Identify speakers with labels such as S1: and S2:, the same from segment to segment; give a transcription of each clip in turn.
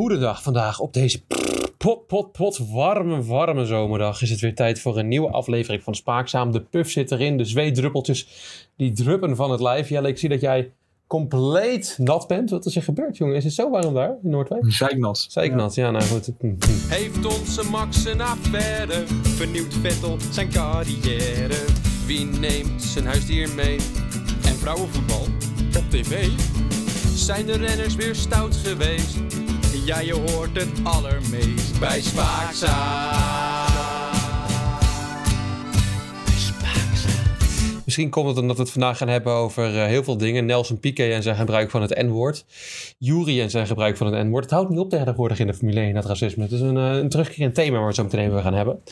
S1: Goedendag vandaag op deze pot, pot, pot warme, warme zomerdag is het weer tijd voor een nieuwe aflevering van Spaakzaam. De puff zit erin, de zweetdruppeltjes die druppen van het lijf. Jelle, ik zie dat jij compleet nat bent. Wat is er gebeurd, jongen? Is het zo warm daar in Noordwijk?
S2: Zeiknat.
S1: Zeiknat, ja, nou goed.
S3: Heeft onze Max een affaire? Vernieuwt Vettel zijn carrière? Wie neemt zijn huisdier mee? En vrouwenvoetbal op tv? Zijn de renners weer stout geweest? Ja, je hoort het allermeest bij Spaakzaam.
S1: Misschien komt het omdat we het vandaag gaan hebben over eh, heel veel dingen. Nelson Piquet en zijn gebruik van het N-woord. Jury en zijn gebruik van het N-woord. Het houdt niet op tegenwoordig in de Formule 1, dat racisme. Het is een, uh, een terugkerend thema waar we het zo meteen even gaan hebben.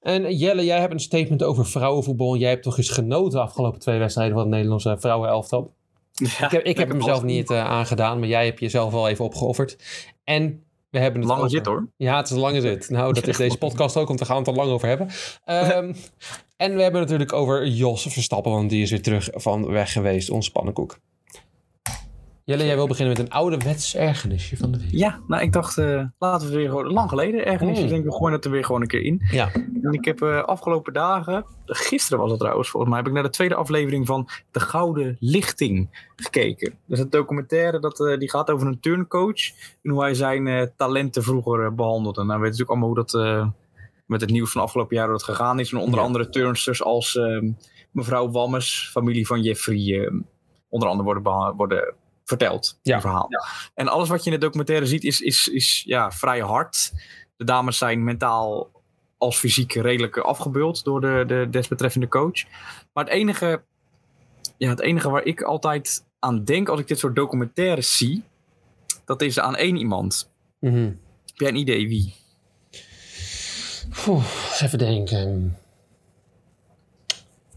S1: En Jelle, jij hebt een statement over vrouwenvoetbal. Jij hebt toch eens genoten de afgelopen twee wedstrijden van het Nederlandse vrouwenelftal.
S2: Ja,
S1: ik heb, ik heb hem zelf niet uh, aangedaan, maar jij hebt jezelf wel even opgeofferd. En we hebben het
S2: lange
S1: over...
S2: zit hoor.
S1: Ja, het is een lange zit. Nou, dat is deze podcast ook, want we gaan het er lang over hebben. Um, en we hebben natuurlijk over Jos Verstappen, want die is weer terug van weg geweest, ons pannenkoek. Jelle, jij wil beginnen met een ouderwets ergernisje van de week.
S2: Ja, nou ik dacht, uh, laten we weer gewoon, lang geleden ergernisje, mm. denk ik, we gooien het er weer gewoon een keer in.
S1: Ja.
S2: En ik heb uh, afgelopen dagen, gisteren was het trouwens volgens mij, heb ik naar de tweede aflevering van De Gouden Lichting gekeken. Dat is een documentaire dat, uh, die gaat over een turncoach en hoe hij zijn talenten vroeger behandelde. Nou, we weten natuurlijk allemaal hoe dat met het nieuws van afgelopen jaar dat gegaan is. En onder ja. andere turnsters als uh, mevrouw Wammes, familie van Jeffrey, uh, onder andere worden, worden verteld.
S1: Ja.
S2: verhaal. Ja. En alles wat je in de documentaire ziet is, is, is ja, vrij hard. De dames zijn mentaal als fysiek redelijk afgebeuld door de, de desbetreffende coach. Maar het enige, ja, het enige waar ik altijd aan denk als ik dit soort documentaires zie, dat is aan één iemand.
S1: Mm -hmm.
S2: Heb jij een idee wie?
S1: Oeh, even denken.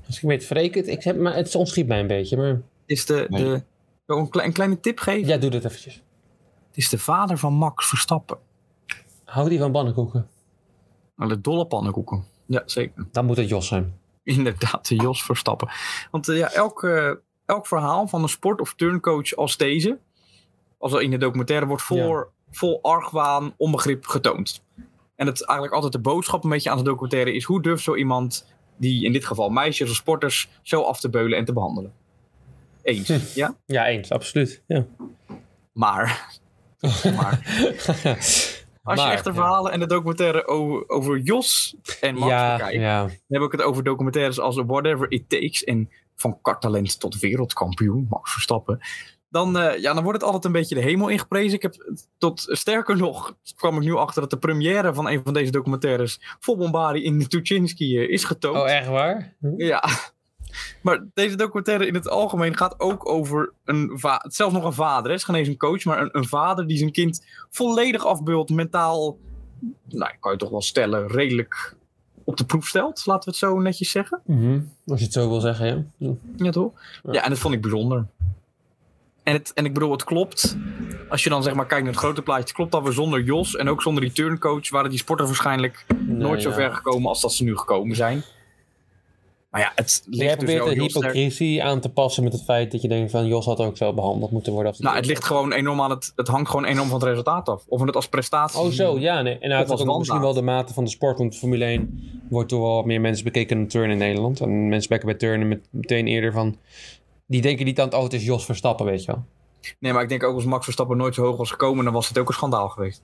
S1: Als ik weet verrekend, ik heb, maar het ontschiet mij een beetje. Maar...
S2: Is de, nee. de, een, klein, een kleine tip geven?
S1: Ja, doe dat eventjes.
S2: Het is de vader van Max Verstappen.
S1: Houdt hij van pannenkoeken?
S2: De dolle pannenkoeken. Ja, zeker.
S1: Dan moet het Jos zijn.
S2: Inderdaad, de Jos Verstappen. Want uh, ja, elk, uh, elk verhaal van een sport- of turncoach als deze, als in de documentaire wordt voor, ja. vol argwaan, onbegrip getoond. En het eigenlijk altijd de boodschap een beetje aan de documentaire is: hoe durft zo iemand, die in dit geval meisjes of sporters, zo af te beulen en te behandelen? Eens, hm. ja?
S1: Ja, eens, absoluut. Ja.
S2: Maar, maar als maar, je echt de verhalen ja. en de documentaire over, over Jos en Max
S1: ja,
S2: dan heb ik het over documentaires als Whatever It Takes en van karttalent tot wereldkampioen, Max Verstappen dan, uh, ja, dan wordt het altijd een beetje de hemel ingeprezen. Ik heb tot sterker nog, kwam ik nu achter dat de première van een van deze documentaires vol bombardie in Tuchinski uh, is getoond.
S1: Oh, echt waar?
S2: Hm? Ja. Maar deze documentaire in het algemeen gaat ook over een vader, zelfs nog een vader, hè? is geen eens een coach, maar een, een vader die zijn kind volledig afbeult, mentaal, nou, kan je toch wel stellen, redelijk op de proef stelt, laten we het zo netjes zeggen.
S1: Mm -hmm. Als je het zo wil zeggen, ja.
S2: Ja, ja toch? Ja. ja, en dat vond ik bijzonder. En, het, en ik bedoel, het klopt. Als je dan zeg maar kijkt naar het grote plaatje, klopt dat we zonder Jos en ook zonder die turncoach waren die sporters waarschijnlijk nee, nooit zo ver gekomen als dat ze nu gekomen zijn. Maar ja, het ligt
S1: Jij
S2: dus
S1: probeert
S2: wel
S1: de
S2: sterk-
S1: hypocrisie aan te passen met het feit dat je denkt van Jos had ook zo behandeld moeten worden. Als
S2: Nou, het ligt gewoon enorm aan het. Het hangt gewoon enorm van het resultaat af. Of we het als prestatie.
S1: Oh zo, ja. Nee. En nou, het ook misschien wel de mate van de sport. Want Formule 1 wordt door wel wat meer mensen bekeken dan turnen in Nederland. En mensen bekken bij turnen met meteen eerder van... Die denken niet aan het, oh het is Jos Verstappen, weet je wel.
S2: Nee, maar ik denk ook als Max Verstappen nooit zo hoog was gekomen, dan was het ook een schandaal geweest.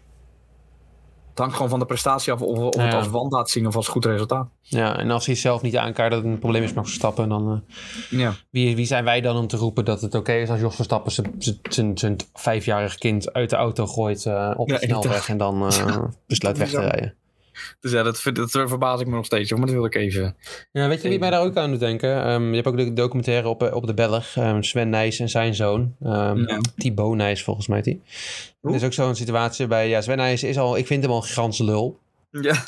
S2: Het hangt gewoon van de prestatie af of, of het als wandaad zien of als goed resultaat.
S1: Ja, en als hij zelf niet aankaart dat het een probleem is met Verstappen... dan eh,
S2: Ja.
S1: wie, wie zijn wij dan om te roepen dat het oké is als Jos Verstappen zijn- zijn- zijn zijn vijfjarig kind uit de auto gooit eh, op
S2: Ja,
S1: de snelweg en dan eh, besluit weg te rijden.
S2: Dus ja, dat, verbaas ik me nog steeds. hoor, Maar dat wil ik even.
S1: Ja, weet je wie mij daar ook aan doet denken? Ehm, je hebt ook de documentaire op, eh, op de Belg. ehm, Sven Nijs en zijn zoon.
S2: Ja.
S1: Thibaut Nijs volgens mij. Die. Er is ook zo'n situatie bij... Ja, Sven Nijs is al... Ik vind hem al een gigantische lul.
S2: Ja.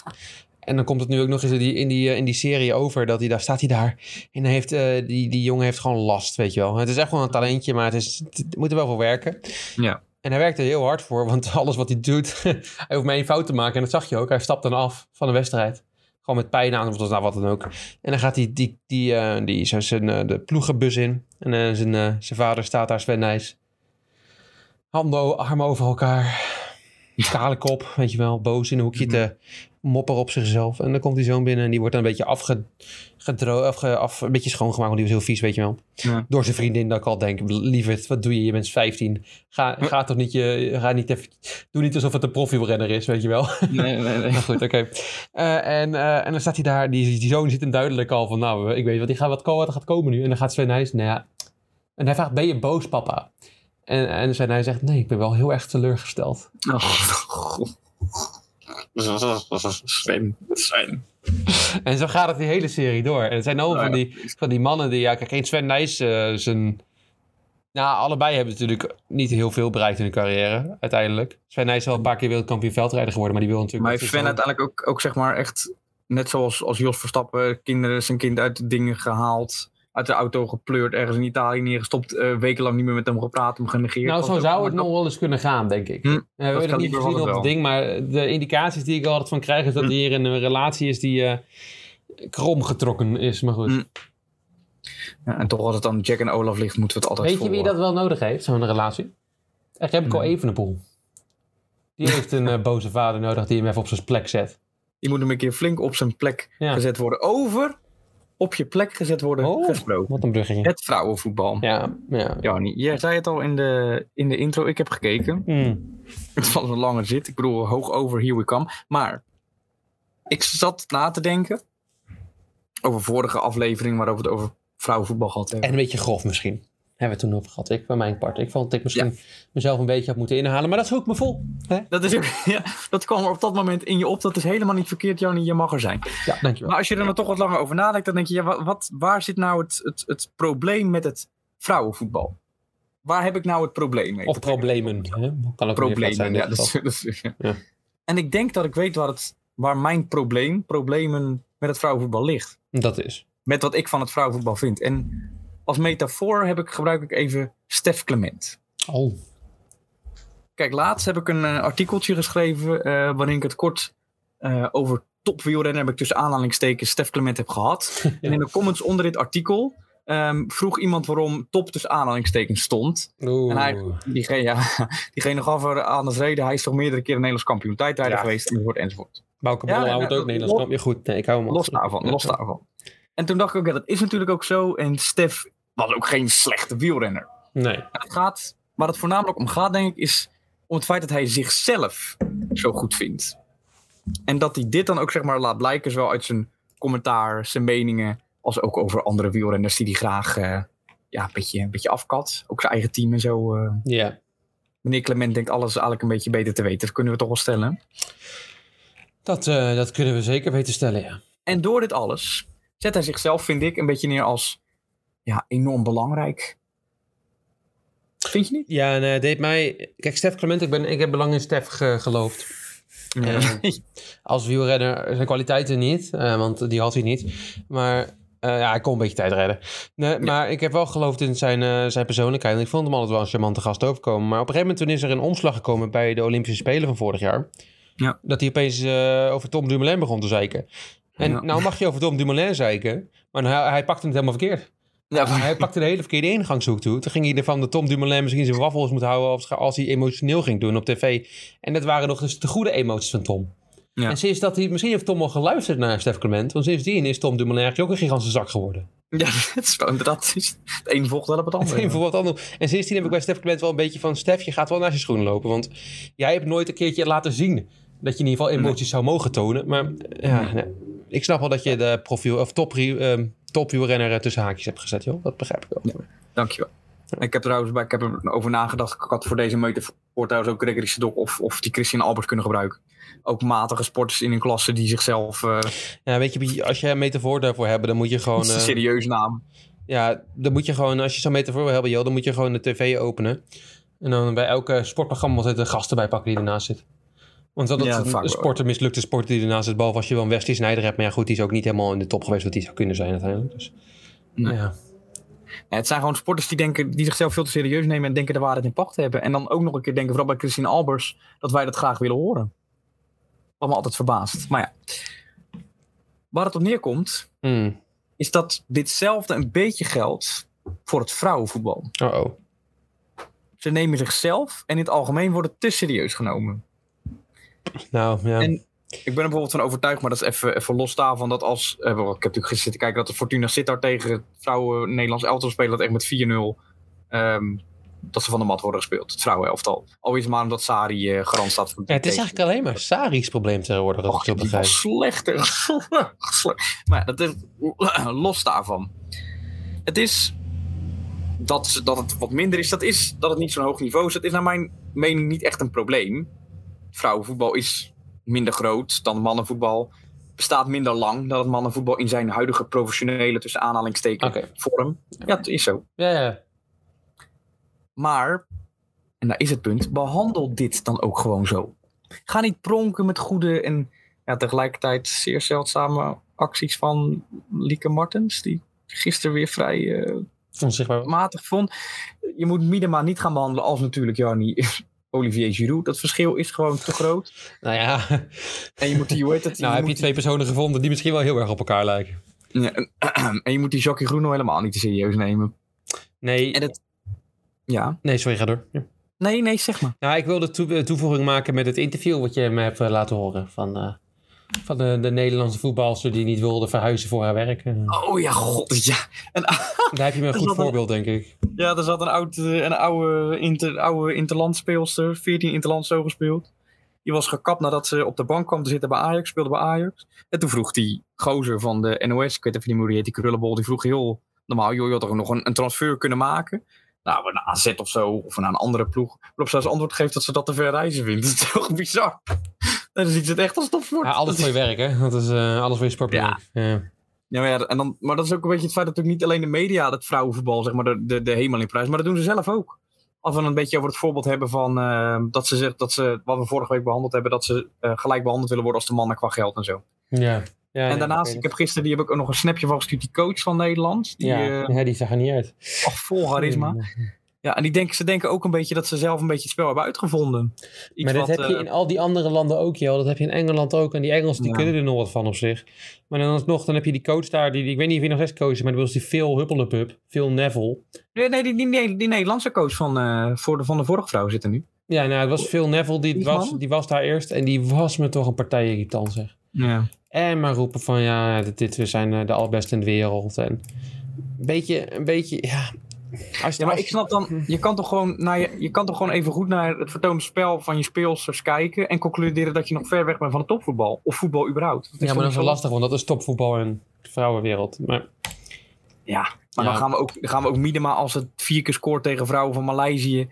S1: En dan komt het nu ook nog eens in die, in die, eh, in die serie over. Dat hij daar staat hij daar. En hij heeft, eh, die, die jongen heeft gewoon last, weet je wel. Het is echt wel een talentje, maar het, is, het moet er wel voor werken.
S2: Ja.
S1: En hij werkt er heel hard voor, want alles wat hij doet, hij hoeft maar één fout te maken. En dat zag je ook. Hij stapt dan af van de wedstrijd. Gewoon met pijn aan, of nou, wat dan ook. En dan gaat hij die, die, eh, die, zo zijn, eh, de ploegenbus in. En eh, zijn, eh, zijn vader staat daar, Sven Nijs. Handen, armen over elkaar. Kale kop, weet je wel. Boos in een hoekje te mopperen op zichzelf. En dan komt die zoon binnen en die wordt dan een beetje afge, gedro- afge, af, een beetje schoongemaakt. Want die was heel vies, weet je wel.
S2: Ja.
S1: Door zijn vriendin dat ik al denk, lieverd, wat doe je? Je bent 15. Ga, ga toch niet je, ga niet even, doe niet alsof het een profielrenner is, weet je wel.
S2: Nee, nee, nee.
S1: Maar goed, oké. Eh, en, eh, en dan staat hij daar, die, die zoon ziet hem duidelijk al van, nou, ik weet wat, die gaat, wat, wat gaat komen nu. En dan gaat Sven Nijs, nou ja. En hij vraagt, ben je boos, papa? En, en Sven Nijs zegt, nee, ik ben wel heel erg teleurgesteld.
S2: Oh. Sven, Sven.
S1: En zo gaat het die hele serie door. En het zijn allemaal van, die, van die mannen die, ja, kijk, geen Sven Nijs, eh, zijn... Nou, allebei hebben natuurlijk niet heel veel bereikt in hun carrière, uiteindelijk. Sven Nijs is wel een paar keer wereldkampioen veldrijder geworden, maar die wil natuurlijk...
S2: Maar heeft Sven uiteindelijk ook, ook zeg maar echt, net zoals als Jos Verstappen, kinderen, zijn kind uit de dingen gehaald, uit de auto gepleurd, ergens in Italië neergestopt, eh, wekenlang niet meer met hem gepraat, hem genegeerd.
S1: Nou, zo zou het nog wel eens kunnen gaan, denk ik.
S2: Hm,
S1: Eh, we hebben het niet gezien op het ding, maar de indicaties die ik er altijd van krijg... is dat
S2: Hm.
S1: hij hier in een relatie is die eh, krom getrokken is. Maar goed.
S2: Hm. Ja, en toch als het dan Jack en Olaf ligt, moeten we het altijd
S1: Weet je wie dat wel nodig heeft, zo'n relatie? Echt, heb ik al
S2: Nee.
S1: Evenepoel. Die heeft een eh, boze vader nodig die hem even op zijn plek zet.
S2: Die moet hem een keer flink op zijn plek
S1: Ja.
S2: gezet worden. Over op je plek gezet worden
S1: Oh.
S2: gesproken.
S1: Wat een bruggetje.
S2: Het vrouwenvoetbal.
S1: Ja, ja.
S2: Jani, jij zei het al in de, in de intro. Ik heb gekeken.
S1: Hm.
S2: Het was een lange zit. Ik bedoel, hoog over, here we come. Maar ik zat na te denken over vorige aflevering waarover we het over vrouwenvoetbal gehad hebben.
S1: En een beetje grof misschien. Hebben we het toen over gehad. Ik, bij mijn part. Ik vond dat ik misschien mezelf een beetje had moeten inhalen. Maar dat is ook me vol. Hè?
S2: Dat, is ook, ja, dat kwam er op dat moment in je op. Dat is helemaal niet verkeerd, Jani. Je mag er zijn.
S1: Ja, dankjewel.
S2: Maar als je er dan toch wat langer over nadenkt, dan denk je, ja, wat, waar zit nou het, het, het probleem met het vrouwenvoetbal? Waar heb ik nou het probleem mee?
S1: Of problemen. Hè? Kan ook
S2: problemen.
S1: zijn.
S2: ja, dat is- dat is- ja.
S1: Ja.
S2: En ik denk dat ik weet waar, het, waar mijn probleem, problemen met het vrouwenvoetbal ligt.
S1: Dat is.
S2: Met wat ik van het vrouwenvoetbal vind. En als metafoor heb ik, gebruik ik even Stef Clement.
S1: Oh.
S2: Kijk, laatst heb ik een eh, artikeltje geschreven eh, waarin ik het kort eh, over topwielrennen heb ik tussen aanhalingstekens Stef Clement heb gehad. En in de comments onder dit artikel ehm, vroeg iemand waarom top tussen aanhalingstekens stond.
S1: Oeh.
S2: En hij, diegene, ja, diegene gaf er aan als reden, hij is toch meerdere keren Nederlands kampioen tijdrijder
S1: Ja.
S2: geweest, enzovoort, enzovoort.
S1: Bouke
S2: Ja,
S1: houdt ook Nederlands kampioen. Goed, nee, ik hou hem.
S2: Los daarvan, los daarvan. En toen dacht ik ook, ja, dat is natuurlijk ook zo. En Stef was ook geen slechte wielrenner.
S1: Nee.
S2: Het gaat, waar het voornamelijk om gaat, denk ik, is om het feit dat hij zichzelf zo goed vindt. En dat hij dit dan ook zeg maar laat blijken, zowel uit zijn commentaar, zijn meningen, als ook over andere wielrenners die hij graag eh, ja, een, beetje, een beetje afkat. Ook zijn eigen team en zo.
S1: Ja.
S2: Meneer Clement denkt alles eigenlijk een beetje beter te weten. Dat kunnen we toch wel stellen.
S1: Dat, eh, dat kunnen we zeker weten stellen, ja.
S2: En door dit alles zet hij zichzelf, vind ik, een beetje neer als ja, enorm belangrijk. Vind je niet?
S1: Ja, en hij deed mij... Kijk, Stef Clement, ik, ben, ik heb belang in Stef ge- geloofd. Eh, als wielrenner zijn kwaliteiten niet, eh, want die had hij niet. Maar eh, ja, hij kon een beetje tijd redden. Nee, Maar ik heb wel geloofd in zijn, eh, zijn persoonlijkheid. En ik vond hem altijd wel een charmante gast overkomen. Maar op een gegeven moment toen is er een omslag gekomen bij de Olympische Spelen van vorig jaar.
S2: Ja.
S1: Dat hij opeens eh, over Tom Dumoulin begon te zeiken. En
S2: Ja.
S1: nou mag je over Tom Dumoulin zeiken, maar hij, hij pakte het helemaal verkeerd.
S2: Ja,
S1: Hij pakte de hele verkeerde ingangshoek toe. Toen ging hij ervan de Tom Dumoulin misschien zijn waffels moet houden als, als hij emotioneel ging doen op tv. En dat waren nog eens de goede emoties van Tom.
S2: Ja.
S1: En sinds dat hij, misschien heeft Tom al geluisterd naar Stef Clement, want sindsdien is Tom Dumoulin eigenlijk ook een gigantische zak geworden.
S2: Ja, dat is wel inderdaad. Het, is- het een volgt wel op het
S1: Het
S2: andere.
S1: een voor wat anders. En sindsdien heb ik bij Stef Clement wel een beetje van, Stef, je gaat wel naar je schoenen lopen. Want jij hebt nooit een keertje laten zien dat je in ieder geval emoties zou mogen tonen. Maar ja, nee. ik snap wel dat je de profiel, of top, ehm topwielrenner eh, tussen haakjes hebt gezet, joh. Dat begrijp ik wel.
S2: Dankjewel. Ik heb trouwens bij, ik heb er over nagedacht. Ik had voor deze metafoor trouwens ook Gregory Sedok of, of die Christian Albers kunnen gebruiken. Ook matige sporters in een klasse die zichzelf. eh
S1: Ja, weet je, als je een metafoor daarvoor hebt, dan moet je gewoon...
S2: is een
S1: eh,
S2: serieus naam.
S1: Ja, dan moet je gewoon, als je zo'n metafoor wil hebben, joh, dan moet je gewoon de tv openen. En dan bij elke sportprogramma altijd een gast erbij pakken die ernaast zit. Want dat
S2: Ja,
S1: het een
S2: wel.
S1: sport, een mislukte sport die ernaast zit, behalve als je wel een Wesley Sneijder hebt. Maar ja, goed, die is ook niet helemaal in de top geweest wat die zou kunnen zijn uiteindelijk. Dus,
S2: Nee.
S1: ja.
S2: Ja, het zijn gewoon sporters die, denken, die zichzelf veel te serieus nemen en denken de waarheid in pacht te hebben. En dan ook nog een keer denken, vooral bij Christian Albers, dat wij dat graag willen horen. Wat me altijd verbaast. Maar ja, waar het op neerkomt,
S1: Hmm.
S2: is dat ditzelfde een beetje geldt voor het vrouwenvoetbal.
S1: Oh oh.
S2: Ze nemen zichzelf en in het algemeen worden te serieus genomen.
S1: Nou, ja.
S2: En- Ik ben er bijvoorbeeld van overtuigd, maar dat is even, even los daarvan dat als... eh, wel, ik heb natuurlijk gisteren zitten kijken dat de Fortuna Sittard tegen vrouwen Nederlands elftal spelen. Dat echt met 4-0... ehm, dat ze van de mat worden gespeeld, het vrouwenelftal. Al is het maar omdat Sari eh, garant staat voor
S1: Ja, het is eigenlijk alleen maar Sari's probleem tegenwoordig. ik
S2: Och,
S1: begrijp.
S2: slechter. Slecht. maar ja, dat is, los daarvan. Het is dat, ze- dat het wat minder is. Dat is dat het niet zo'n hoog niveau is. Dat is naar mijn mening niet echt een probleem. Vrouwenvoetbal is minder groot dan mannenvoetbal. Bestaat minder lang dan het mannenvoetbal in zijn huidige professionele tussen aanhalingsteken
S1: Oké.
S2: vorm. Ja, het is zo.
S1: Ja, ja.
S2: Maar, en daar is het punt, behandel dit dan ook gewoon zo. Ga niet pronken met goede en ja, tegelijkertijd zeer zeldzame acties van Lieke Martens, die gisteren weer vrij
S1: Onzichtbaar.
S2: matig vond. Je moet Miedema niet gaan behandelen als natuurlijk Jannie Olivier Giroud. Dat verschil is gewoon te groot.
S1: Nou ja,
S2: En je moet die, hoe heet het?
S1: nou heb je twee personen gevonden die misschien wel heel erg op elkaar lijken.
S2: ja, en, en je moet die Jackie Groeno helemaal niet te serieus nemen.
S1: Nee,
S2: En het, ja,
S1: nee sorry, ga door. Ja.
S2: nee, nee, zeg maar.
S1: Nou, ik wilde toe- eh, toevoeging maken met het interview wat je me hebt eh, laten horen. Van, eh, van de, de Nederlandse voetbalster die niet wilde verhuizen voor haar werk.
S2: Oh ja, god, ja. En,
S1: Daar heb je me een goed
S2: een-
S1: voorbeeld, denk ik.
S2: Ja, er zat een, oud, eh, een oude, inter, oude interlandspeelster, 14 interlands zo gespeeld. Die was gekapt nadat ze op de bank kwam te zitten bij Ajax, speelde bij Ajax. En toen vroeg die gozer van de NOS, ik weet even niet meer hoe die heet, die krullenbol, die vroeg heel normaal, joh, je had toch nog een, een transfer kunnen maken? Nou, naar AZ of zo, of naar een andere ploeg. Waarop ze als antwoord geeft dat ze dat te ver reizen vindt. Dat is toch bizar? Dan ziet ze het echt als topsport.
S1: Ja, alles voor je werk, hè? Dat is eh, alles voor je sport.
S2: Ja.
S1: ja.
S2: Ja, maar, ja, en dan, maar dat is ook een beetje het feit dat natuurlijk niet alleen de media het vrouwenvoetbal zeg maar, de, de, de hemel in prijs, maar dat doen ze zelf ook. Als we een beetje over het voorbeeld hebben van eh, dat ze zegt dat ze, wat we vorige week behandeld hebben, dat ze eh, gelijk behandeld willen worden als de mannen qua geld en zo.
S1: Ja. ja.
S2: en daarnaast, ik heb gisteren die heb ik ook nog een snapje van gestuurd, die coach van Nederland. Die,
S1: ja.
S2: eh,
S1: die zag er niet uit.
S2: ach, vol charisma. Ja, en die denken, ze denken ook een beetje dat ze zelf een beetje het spel hebben uitgevonden. Iets
S1: maar dat
S2: wat,
S1: heb je
S2: eh,
S1: in al die andere landen ook, joh. Dat heb je in Engeland ook. En die Engelsen die
S2: Ja.
S1: kunnen er nog wat van op zich. Maar dan alsnog, dan heb je die coach daar. Die, die- ik weet niet of hij nog steeds coach is, maar dat was die Phil Huppelepup. Phil Neville.
S2: Nee, nee die, die, die, die Nederlandse coach van, eh, voor de, van de vorige vrouw zit er nu.
S1: Ja, nou, het was Phil Neville. Die was, die was daar eerst. En die was me toch een partij irritant, zeg.
S2: Ja.
S1: En maar roepen van, ja, dit, dit we zijn eh, de allerbeste in de wereld. En een beetje, een beetje, ja... Als,
S2: Ja, maar
S1: als-
S2: ik snap dan, je kan toch gewoon, naar je, je kan toch gewoon even goed naar het vertoonde spel van je speelsters kijken en concluderen dat je nog ver weg bent van het topvoetbal. Of voetbal überhaupt.
S1: Ja, maar dat is wel lastig, want dat is topvoetbal en de vrouwenwereld. Maar
S2: Ja, maar
S1: Ja.
S2: dan gaan we ook, gaan we ook Miedema als het vier keer scoort tegen vrouwen van Maleisië.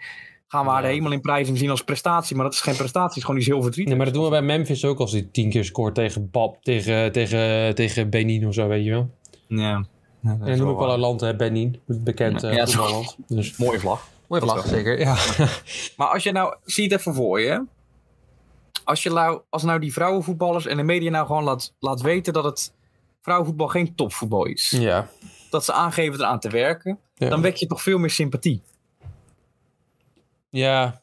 S2: Gaan we haar
S1: Ja.
S2: hemel in prijzen zien als prestatie. Maar dat is geen prestatie, het is gewoon iets heel verdrietig.
S1: Nee, maar dat doen we bij Memphis ook als hij tien keer scoort tegen Bab, tegen, tegen, tegen Benin of zo, weet je wel.
S2: Ja.
S1: En dan noem ik wel een land, hè, Benin, bekend eh
S2: Ja,
S1: voetballand. Dus,
S2: Mooie vlag.
S1: mooi
S2: Dat is
S1: vlag,
S2: wel.
S1: zeker, ja.
S2: Maar als je nou, zie het even voor je. Als, je nou, als nou die vrouwenvoetballers en de media nou gewoon laat, laat weten dat het vrouwenvoetbal geen topvoetbal is.
S1: Ja.
S2: Dat ze aangeven eraan te werken.
S1: Ja.
S2: Dan wek je toch veel meer sympathie.
S1: ja.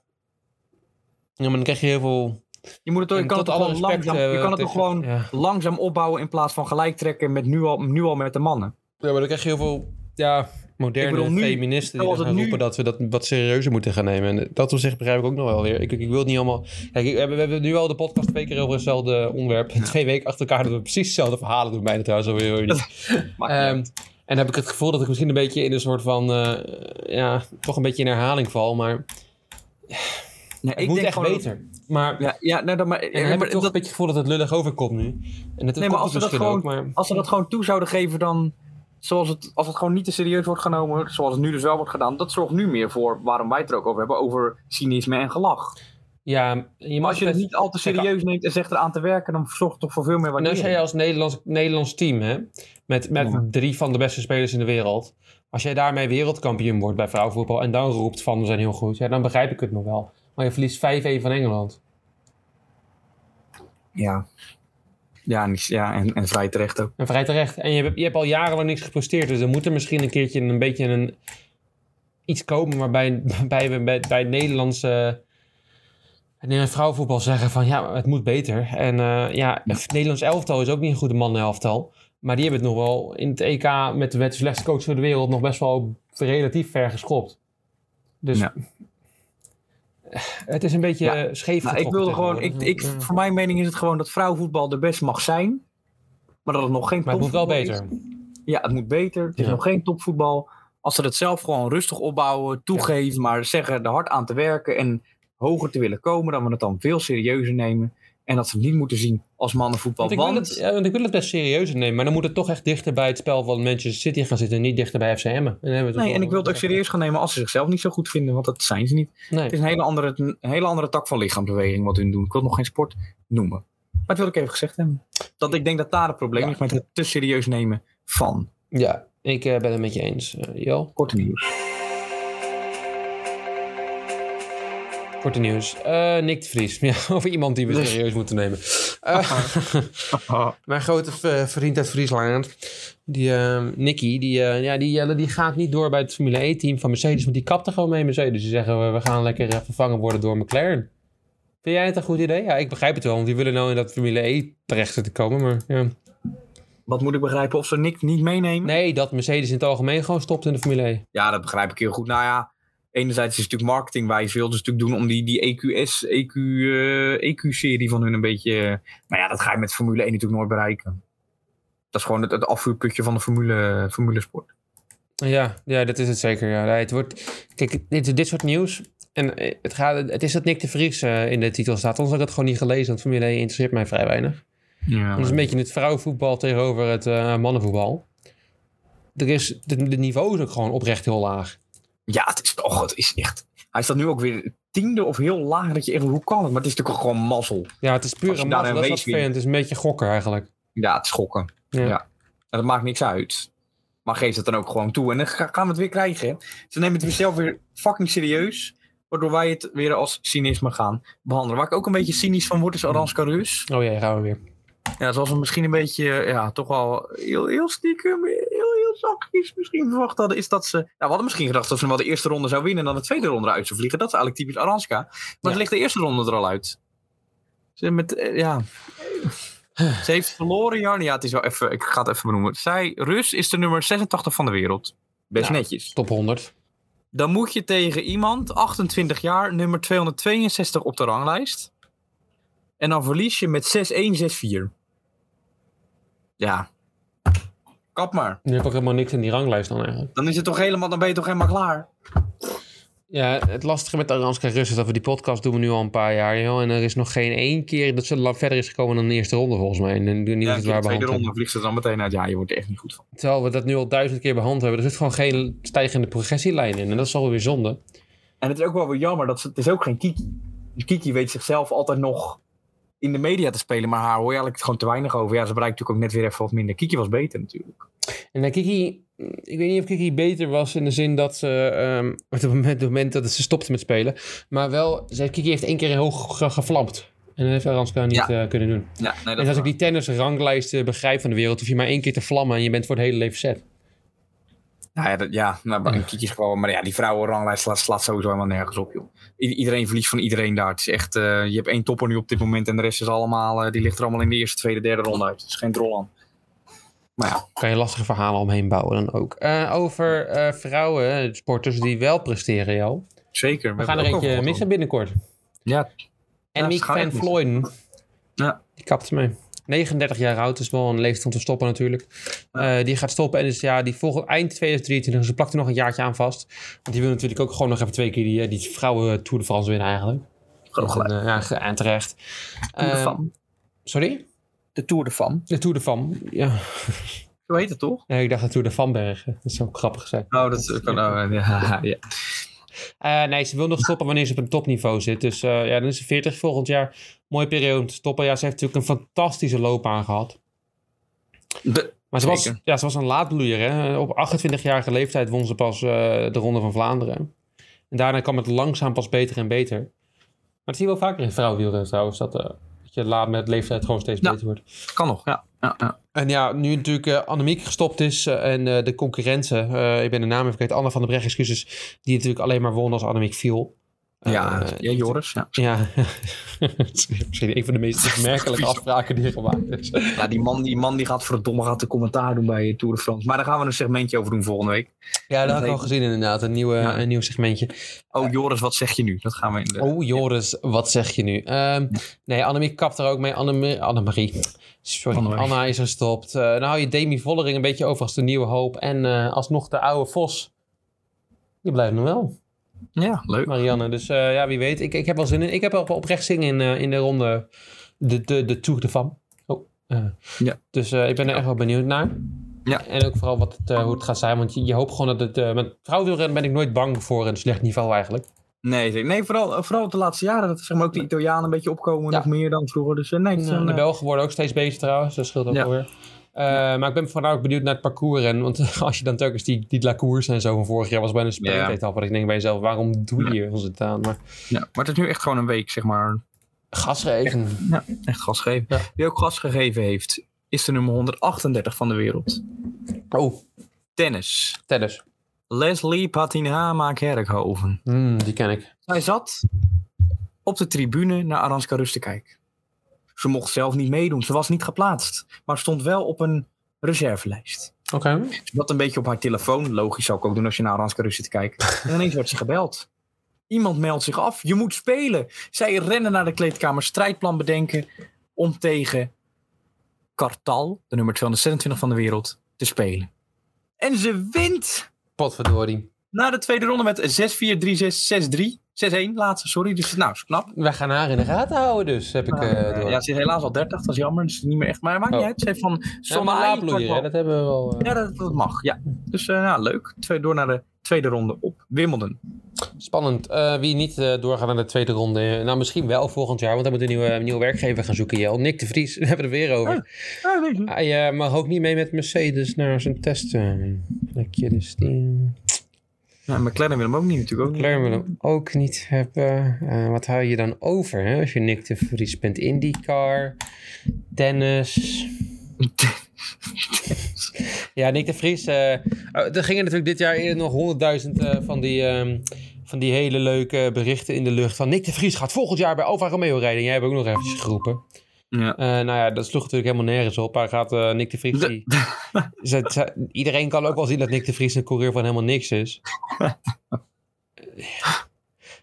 S1: Ja, maar dan krijg je heel veel...
S2: Je, moet het, toch- je kan het
S1: tot
S2: toch
S1: alle
S2: gewoon
S1: respect,
S2: langzaam, je
S1: eh,
S2: kan het
S1: tegen-
S2: gewoon
S1: ja.
S2: langzaam opbouwen in plaats van gelijk trekken met nu al, nu al met de mannen.
S1: Ja, maar dan krijg je heel veel ja, moderne
S2: Ik bedoel, nu,
S1: feministen die
S2: het
S1: gaan
S2: nu-
S1: roepen dat we dat wat serieuzer moeten gaan nemen. En dat op zich begrijp ik ook nog wel weer. Ik, ik wil het niet allemaal... Kijk, ik- we, hebben, we hebben nu al de podcast twee keer over hetzelfde onderwerp. Twee weken achter elkaar dat we precies hetzelfde verhalen doen bijna trouwens alweer. niet.
S2: Uit.
S1: en dan heb ik het gevoel dat ik misschien een beetje in een soort van... eh, ja, toch een beetje in herhaling val. Maar
S2: Nee,
S1: het moet echt
S2: gewoon-
S1: beter. Maar...
S2: Ja, ja nee, dan, maar,
S1: En dan
S2: ja,
S1: heb
S2: maar
S1: ik toch
S2: dat-
S1: een beetje het gevoel dat het lullig overkomt nu. En dat
S2: Nee, maar als we dat gewoon-
S1: ook, maar...
S2: als ze dat gewoon toe zouden geven, dan. Zoals het, als het gewoon niet te serieus wordt genomen, zoals het nu dus wel wordt gedaan, dat zorgt nu meer voor waarom wij het er ook over hebben, over cynisme en gelach.
S1: Ja, je mag
S2: als je het
S1: best-
S2: niet al te serieus neemt en zegt eraan te werken, dan zorgt het toch voor veel meer
S1: En als
S2: waardering.
S1: jij als Nederlands, Nederlands team, hè, met, met
S2: Ja.
S1: drie van de beste spelers in de wereld, als jij daarmee wereldkampioen wordt bij vrouwenvoetbal en dan roept van we zijn heel goed, ja, dan begrijp ik het nog wel. Maar je verliest 5-1 van Engeland.
S2: Ja. Ja, niet, ja en, en vrij terecht ook.
S1: En vrij terecht. En je hebt, je hebt al jarenlang niks gepresteerd, dus er moet er misschien een keertje een beetje een, iets komen waarbij bij, bij, bij, bij het Nederlandse het Nederlands vrouwenvoetbal zeggen van ja, het moet beter. En eh, ja, het Nederlands elftal is ook niet een goede mannenelftal. Maar die hebben het nog wel in het EK met de, de slechtste coach van de wereld nog best wel relatief ver geschopt. Dus
S2: Ja.
S1: Het is een beetje
S2: Ja.
S1: scheef
S2: Nou, ik wilde gewoon, ik, ik, voor mijn mening is het gewoon dat vrouwenvoetbal de best mag zijn. Maar dat het nog geen
S1: Maar het moet wel
S2: topvoetbal
S1: beter.
S2: is. Ja, het moet beter. Het is
S1: Ja.
S2: nog geen topvoetbal. Als ze het zelf gewoon rustig opbouwen, toegeven, maar zeggen er hard aan te werken en hoger te willen komen, dan we het dan veel serieuzer nemen. En dat ze het niet moeten zien als mannenvoetbal.
S1: Want ik, wil
S2: Want,
S1: het, ja, want ik wil het best serieus nemen, maar dan moet het toch echt dichter bij het spel van Manchester City gaan zitten en niet dichter bij FC Emmen.
S2: Nee, en ik wil het ook serieus gaan nemen als ze zichzelf niet zo goed vinden, want dat zijn ze niet.
S1: Nee.
S2: Het is een hele andere, een hele andere tak van lichaamsbeweging wat hun doen. Ik wil het nog geen sport noemen. Maar dat wil ik even gezegd hebben. Dat ik denk dat daar het probleem
S1: Ja.
S2: ligt met het te serieus nemen van
S1: Ja, ik eh, ben het met je eens. Eh, Jo,
S2: korte nieuws.
S1: Korte nieuws. Eh, Nick de Vries. Ja, over iemand die we
S2: Dus-
S1: serieus moeten nemen. Eh, mijn grote vriend uit Friesland, die eh, Nicky, die, eh, ja, die, die gaat niet door bij het Formule E-team van Mercedes, want die kapte gewoon mee Mercedes. Die zeggen, we- gaan lekker vervangen worden door McLaren. Vind jij het een goed idee? Ja, ik begrijp het wel, want die willen nou in dat Formule E terecht te komen, maar ja.
S2: Wat moet ik begrijpen? Of ze Nick niet meenemen?
S1: Nee, dat Mercedes in het algemeen gewoon stopt in de Formule E.
S2: Ja, dat begrijp ik heel goed. Nou ja, enerzijds is het natuurlijk marketingwijs. Wilden ze natuurlijk doen om die, die EQS, EQ, eh, EQ-serie van hun een beetje... eh, maar ja, dat ga je met Formule 1 natuurlijk nooit bereiken. Dat is gewoon het, het afvuurputje van de Formule, Formule Sport.
S1: Ja, ja, dat is het zeker. Ja. Nee, het wordt, kijk, dit, dit soort nieuws. En eh, het, gaat, het is dat Nick de Vries in de titel staat. Anders had ik het gewoon niet gelezen, want Formule 1 interesseert mij vrij weinig.
S2: Ja,
S1: Dat is een beetje het vrouwenvoetbal tegenover het eh, mannenvoetbal. Er is, de niveau is ook gewoon oprecht heel laag.
S2: Ja, het is toch, het is echt. Hij staat nu ook weer tiende of heel laag. Dat je echt, hoe kan het? Maar het is natuurlijk gewoon mazzel.
S1: Ja, het is puur een mazzel. Dat is wat. Het is een beetje gokken eigenlijk.
S2: Ja, het is schokken.
S1: Ja.
S2: Ja. En dat maakt niks uit. Maar geef het dan ook gewoon toe. En dan ga- gaan we het weer krijgen. Ze nemen het weer zelf weer fucking serieus. Waardoor wij het weer als cynisme gaan behandelen. Waar ik ook een beetje cynisch van word, is Aranska Rus.
S1: Oh ja, gaan we weer.
S2: Ja, zoals we misschien een beetje, ja, toch wel heel, heel stiekem, heel, heel zachtjes misschien verwacht hadden, is dat ze... Nou, we hadden misschien gedacht dat ze wel de eerste ronde zou winnen en dan de tweede ronde eruit zou vliegen. Dat is eigenlijk typisch Aranska. Maar
S1: Ja.
S2: ze ligt de eerste ronde er al uit. Ze, met, eh, ja. ze heeft verloren, Jan. Ja, het is wel even, ik ga het even benoemen. Zij, Rus is de nummer 86 van de wereld. Best
S1: Ja.
S2: netjes.
S1: Top 100.
S2: Dan moet je tegen iemand, 28 jaar, nummer 262 op de ranglijst. En dan verlies je met 6-1, 6-4. Ja. Kap maar.
S1: Nu heb ik ook helemaal niks in die ranglijst dan eigenlijk.
S2: Dan is het toch helemaal, dan ben je toch helemaal klaar.
S1: Ja, het lastige met Aranska Rus is dat we die podcast doen we nu al een paar jaar. Joh, en er is nog geen één keer dat ze lang verder is gekomen dan de eerste ronde volgens mij. En nu
S2: Ja,
S1: het
S2: de tweede ronde vliegt ze dan meteen uit. Ja, je wordt er echt niet goed van.
S1: Terwijl we dat nu al duizend keer behandeld hebben. Er zit gewoon geen stijgende progressielijn in. En dat is alweer zonde.
S2: En het is ook wel weer jammer dat ze, het is ook geen Kiki. Dus Kiki weet zichzelf altijd nog in de media te spelen, maar haar hoor je eigenlijk gewoon te weinig over. Ja, ze bereikt natuurlijk ook net weer even wat minder. Kiki was beter natuurlijk.
S1: En uh, Kiki, ik weet niet of Kiki beter was in de zin dat ze, um, op het moment, het moment dat ze stopte met spelen. Maar wel, ze, Kiki heeft één keer hoog ge gevlampt. En dat heeft Aranska niet ja. uh, kunnen doen.
S2: Ja, nee,
S1: en als ik die tennisranglijsten begrijp van de wereld, hoef je maar één keer te vlammen en je bent voor het hele leven set.
S2: Nou ja, dat, ja nou, een gewoon, maar ja, die vrouwenranglijst slaat, slaat sowieso helemaal nergens op, joh. I iedereen verliest van iedereen daar. Het is echt, uh, je hebt één topper nu op dit moment en de rest is allemaal, uh, die ligt er allemaal in de eerste, tweede, derde ronde uit. Het is geen drol aan. Maar ja.
S1: Kan je lastige verhalen omheen bouwen dan ook. Uh, over vrouwen, sporters die wel presteren, joh.
S2: Zeker.
S1: We, we gaan er eentje missen binnenkort.
S2: Ja.
S1: En ja, Miek van Floyden.
S2: Ja.
S1: Die kapt mee. 39 jaar oud, is wel een leeftijd om te stoppen natuurlijk. Uh, die gaat stoppen en dus, ja, die volgt eind 2023. Ze plakt er nog een jaartje aan vast. Want die wil natuurlijk ook gewoon nog even twee keer die, die vrouwen Tour de France winnen eigenlijk.
S2: Gewoon gelijk.
S1: En, uh, ja, en terecht.
S2: Tour de Femme.
S1: Sorry?
S2: De Tour de Femme.
S1: De Tour de Femme, ja.
S2: Zo heet het toch?
S1: Nee, ik dacht de Tour de Vanbergen. Dat is ook grappig gezegd.
S2: Oh, dat is kan. Oh, ja, ja.
S1: Uh, nee, ze wil nog stoppen wanneer ze op een topniveau zit. Dus uh, ja, dan is ze 40 volgend jaar. Mooie periode om te stoppen. Ja, ze heeft natuurlijk een fantastische loopbaan gehad.
S2: De,
S1: maar ze was, ja, ze was een laadbloeier. Hè? Op 28-jarige leeftijd won ze pas uh, de Ronde van Vlaanderen. En daarna kwam het langzaam pas beter en beter. Maar dat zie je wel vaker in vrouwenwielrennen trouwens. Dat, dat je laat met leeftijd gewoon steeds
S2: ja,
S1: beter wordt.
S2: Kan nog, ja. ja, ja.
S1: En ja, nu natuurlijk uh, Annemiek gestopt is uh, en uh, de concurrenten, ik ben de naam even vergeten, Anne van der Brecht, excuses, die natuurlijk alleen maar won als Annemiek viel.
S2: Ja,
S1: Eh,
S2: ja Joris. Ja.
S1: Ja, misschien een van de meest opmerkelijke afspraken die er gemaakt is.
S2: Ja, die man, die man die gaat verdomme gaat de commentaar doen bij Tour de France. Maar daar gaan we een segmentje over doen volgende week.
S1: Ja, dat had ik al gezien inderdaad. Een, nieuwe,
S2: Ja.
S1: een nieuw segmentje.
S2: Oh, Joris, wat zeg je nu? Dat gaan we in de...
S1: Oh, Joris, wat zeg je nu? Ehm, nee, Annemiek kapt er ook mee. Anne- Annemarie. Sorry,
S2: Annemarie.
S1: Anna is gestopt. Eh dan hou je Demi Vollering een beetje over als de nieuwe hoop. En eh, alsnog de oude Vos. Die blijft nog wel,
S2: Ja, leuk.
S1: Marianne. Dus eh, ja, wie weet. Ik, ik heb wel zin in. Ik heb wel oprecht zin in, eh, in de ronde. De, de, de Tour de Fam. Oh, eh.
S2: Ja.
S1: Dus ik ben er echt wel benieuwd naar.
S2: Ja.
S1: En ook vooral wat het, hoe het gaat zijn. Want je, je hoopt gewoon dat het... met vrouwenwielrennen ben ik nooit bang voor een slecht niveau eigenlijk.
S2: Nee, nee vooral, vooral de laatste jaren. Dat zeg maar ook de Italianen een beetje opkomen.
S1: Ja.
S2: Nog meer dan vroeger. Dus nee, een,
S1: de Belgen worden ook steeds beter trouwens. Dat scheelt ook
S2: Ja.
S1: alweer. Eh, Maar ik ben vooral ook benieuwd naar het parcours. En, want als je dan telkens die, die La Course en zo van vorig jaar was bijna een sprintetappe. Dat ik denk bij jezelf, waarom doe je hier ons het aan? Maar
S2: ja. Maar het is nu echt gewoon een week, zeg maar.
S1: gas geven.
S2: Ja, echt gas geven.
S1: Ja.
S2: Wie ook gas gegeven heeft, is de nummer 138 van de wereld.
S1: Oh,
S2: Tennis.
S1: tennis.
S2: Leslie Patinama Kerkhoven.
S1: Hmm, die ken ik.
S2: Zij zat op de tribune naar Aranska Rus te kijken. Ze mocht zelf niet meedoen. Ze was niet geplaatst. Maar stond wel op een reservelijst.
S1: Oké.
S2: Ze zat een beetje op haar telefoon. Logisch zou ik ook doen als je naar Aranska Rus zit te kijken. En ineens werd ze gebeld. Iemand meldt zich af. Je moet spelen. Zij rennen naar de kleedkamer. Strijdplan bedenken. Om tegen Kartal, de nummer 226 van de wereld, te spelen. En ze wint.
S1: Potverdorie.
S2: Na de tweede ronde met 6-4, 3-6, 6-3. 6-1 laatste, sorry. Dus nou, is knap.
S1: We gaan haar in de gaten houden dus, heb ik eh door.
S2: ja, ze is helaas al 30, dat is jammer. Dus niet meer echt. Maar maakt
S1: Oh.
S2: niet uit. Ze heeft van
S1: Ja, laadbloeier, hè,
S2: kwart-
S1: dat hebben we wel. eh,
S2: Ja, dat, dat mag. Ja. Dus eh, nou, leuk. Twee, door naar de tweede ronde op Wimbledon.
S1: Spannend. Wie niet doorgaan naar de tweede ronde. Nou, misschien wel volgend jaar, want hij moet een nieuwe, nieuwe werkgever gaan zoeken. Jel. Nick de Vries, we hebben het er weer over.
S2: Ja, weet je.
S1: Hij mag ook niet mee met Mercedes naar zijn testen. Plekje dus die...
S2: Ja, McLaren wil hem ook niet natuurlijk. Ook.
S1: Claire wil hem ook niet hebben. Eh, wat hou je dan over hè? als je Nick de Vries bent? IndyCar, tennis. Ja, Nick de Vries. eh, oh, er gingen natuurlijk dit jaar eerder nog honderdduizend eh, van, die, ehm, van die hele leuke berichten in de lucht. Van Nick de Vries gaat volgend jaar bij Alfa Romeo rijden. En jij hebt ook nog eventjes geroepen.
S2: Ja.
S1: Eh, nou ja, dat sloeg natuurlijk helemaal nergens op. Hij gaat eh, Nick de Vries...
S2: De-
S1: die- Ze- ze- iedereen kan ook wel zien dat Nick de Vries een coureur van helemaal niks is.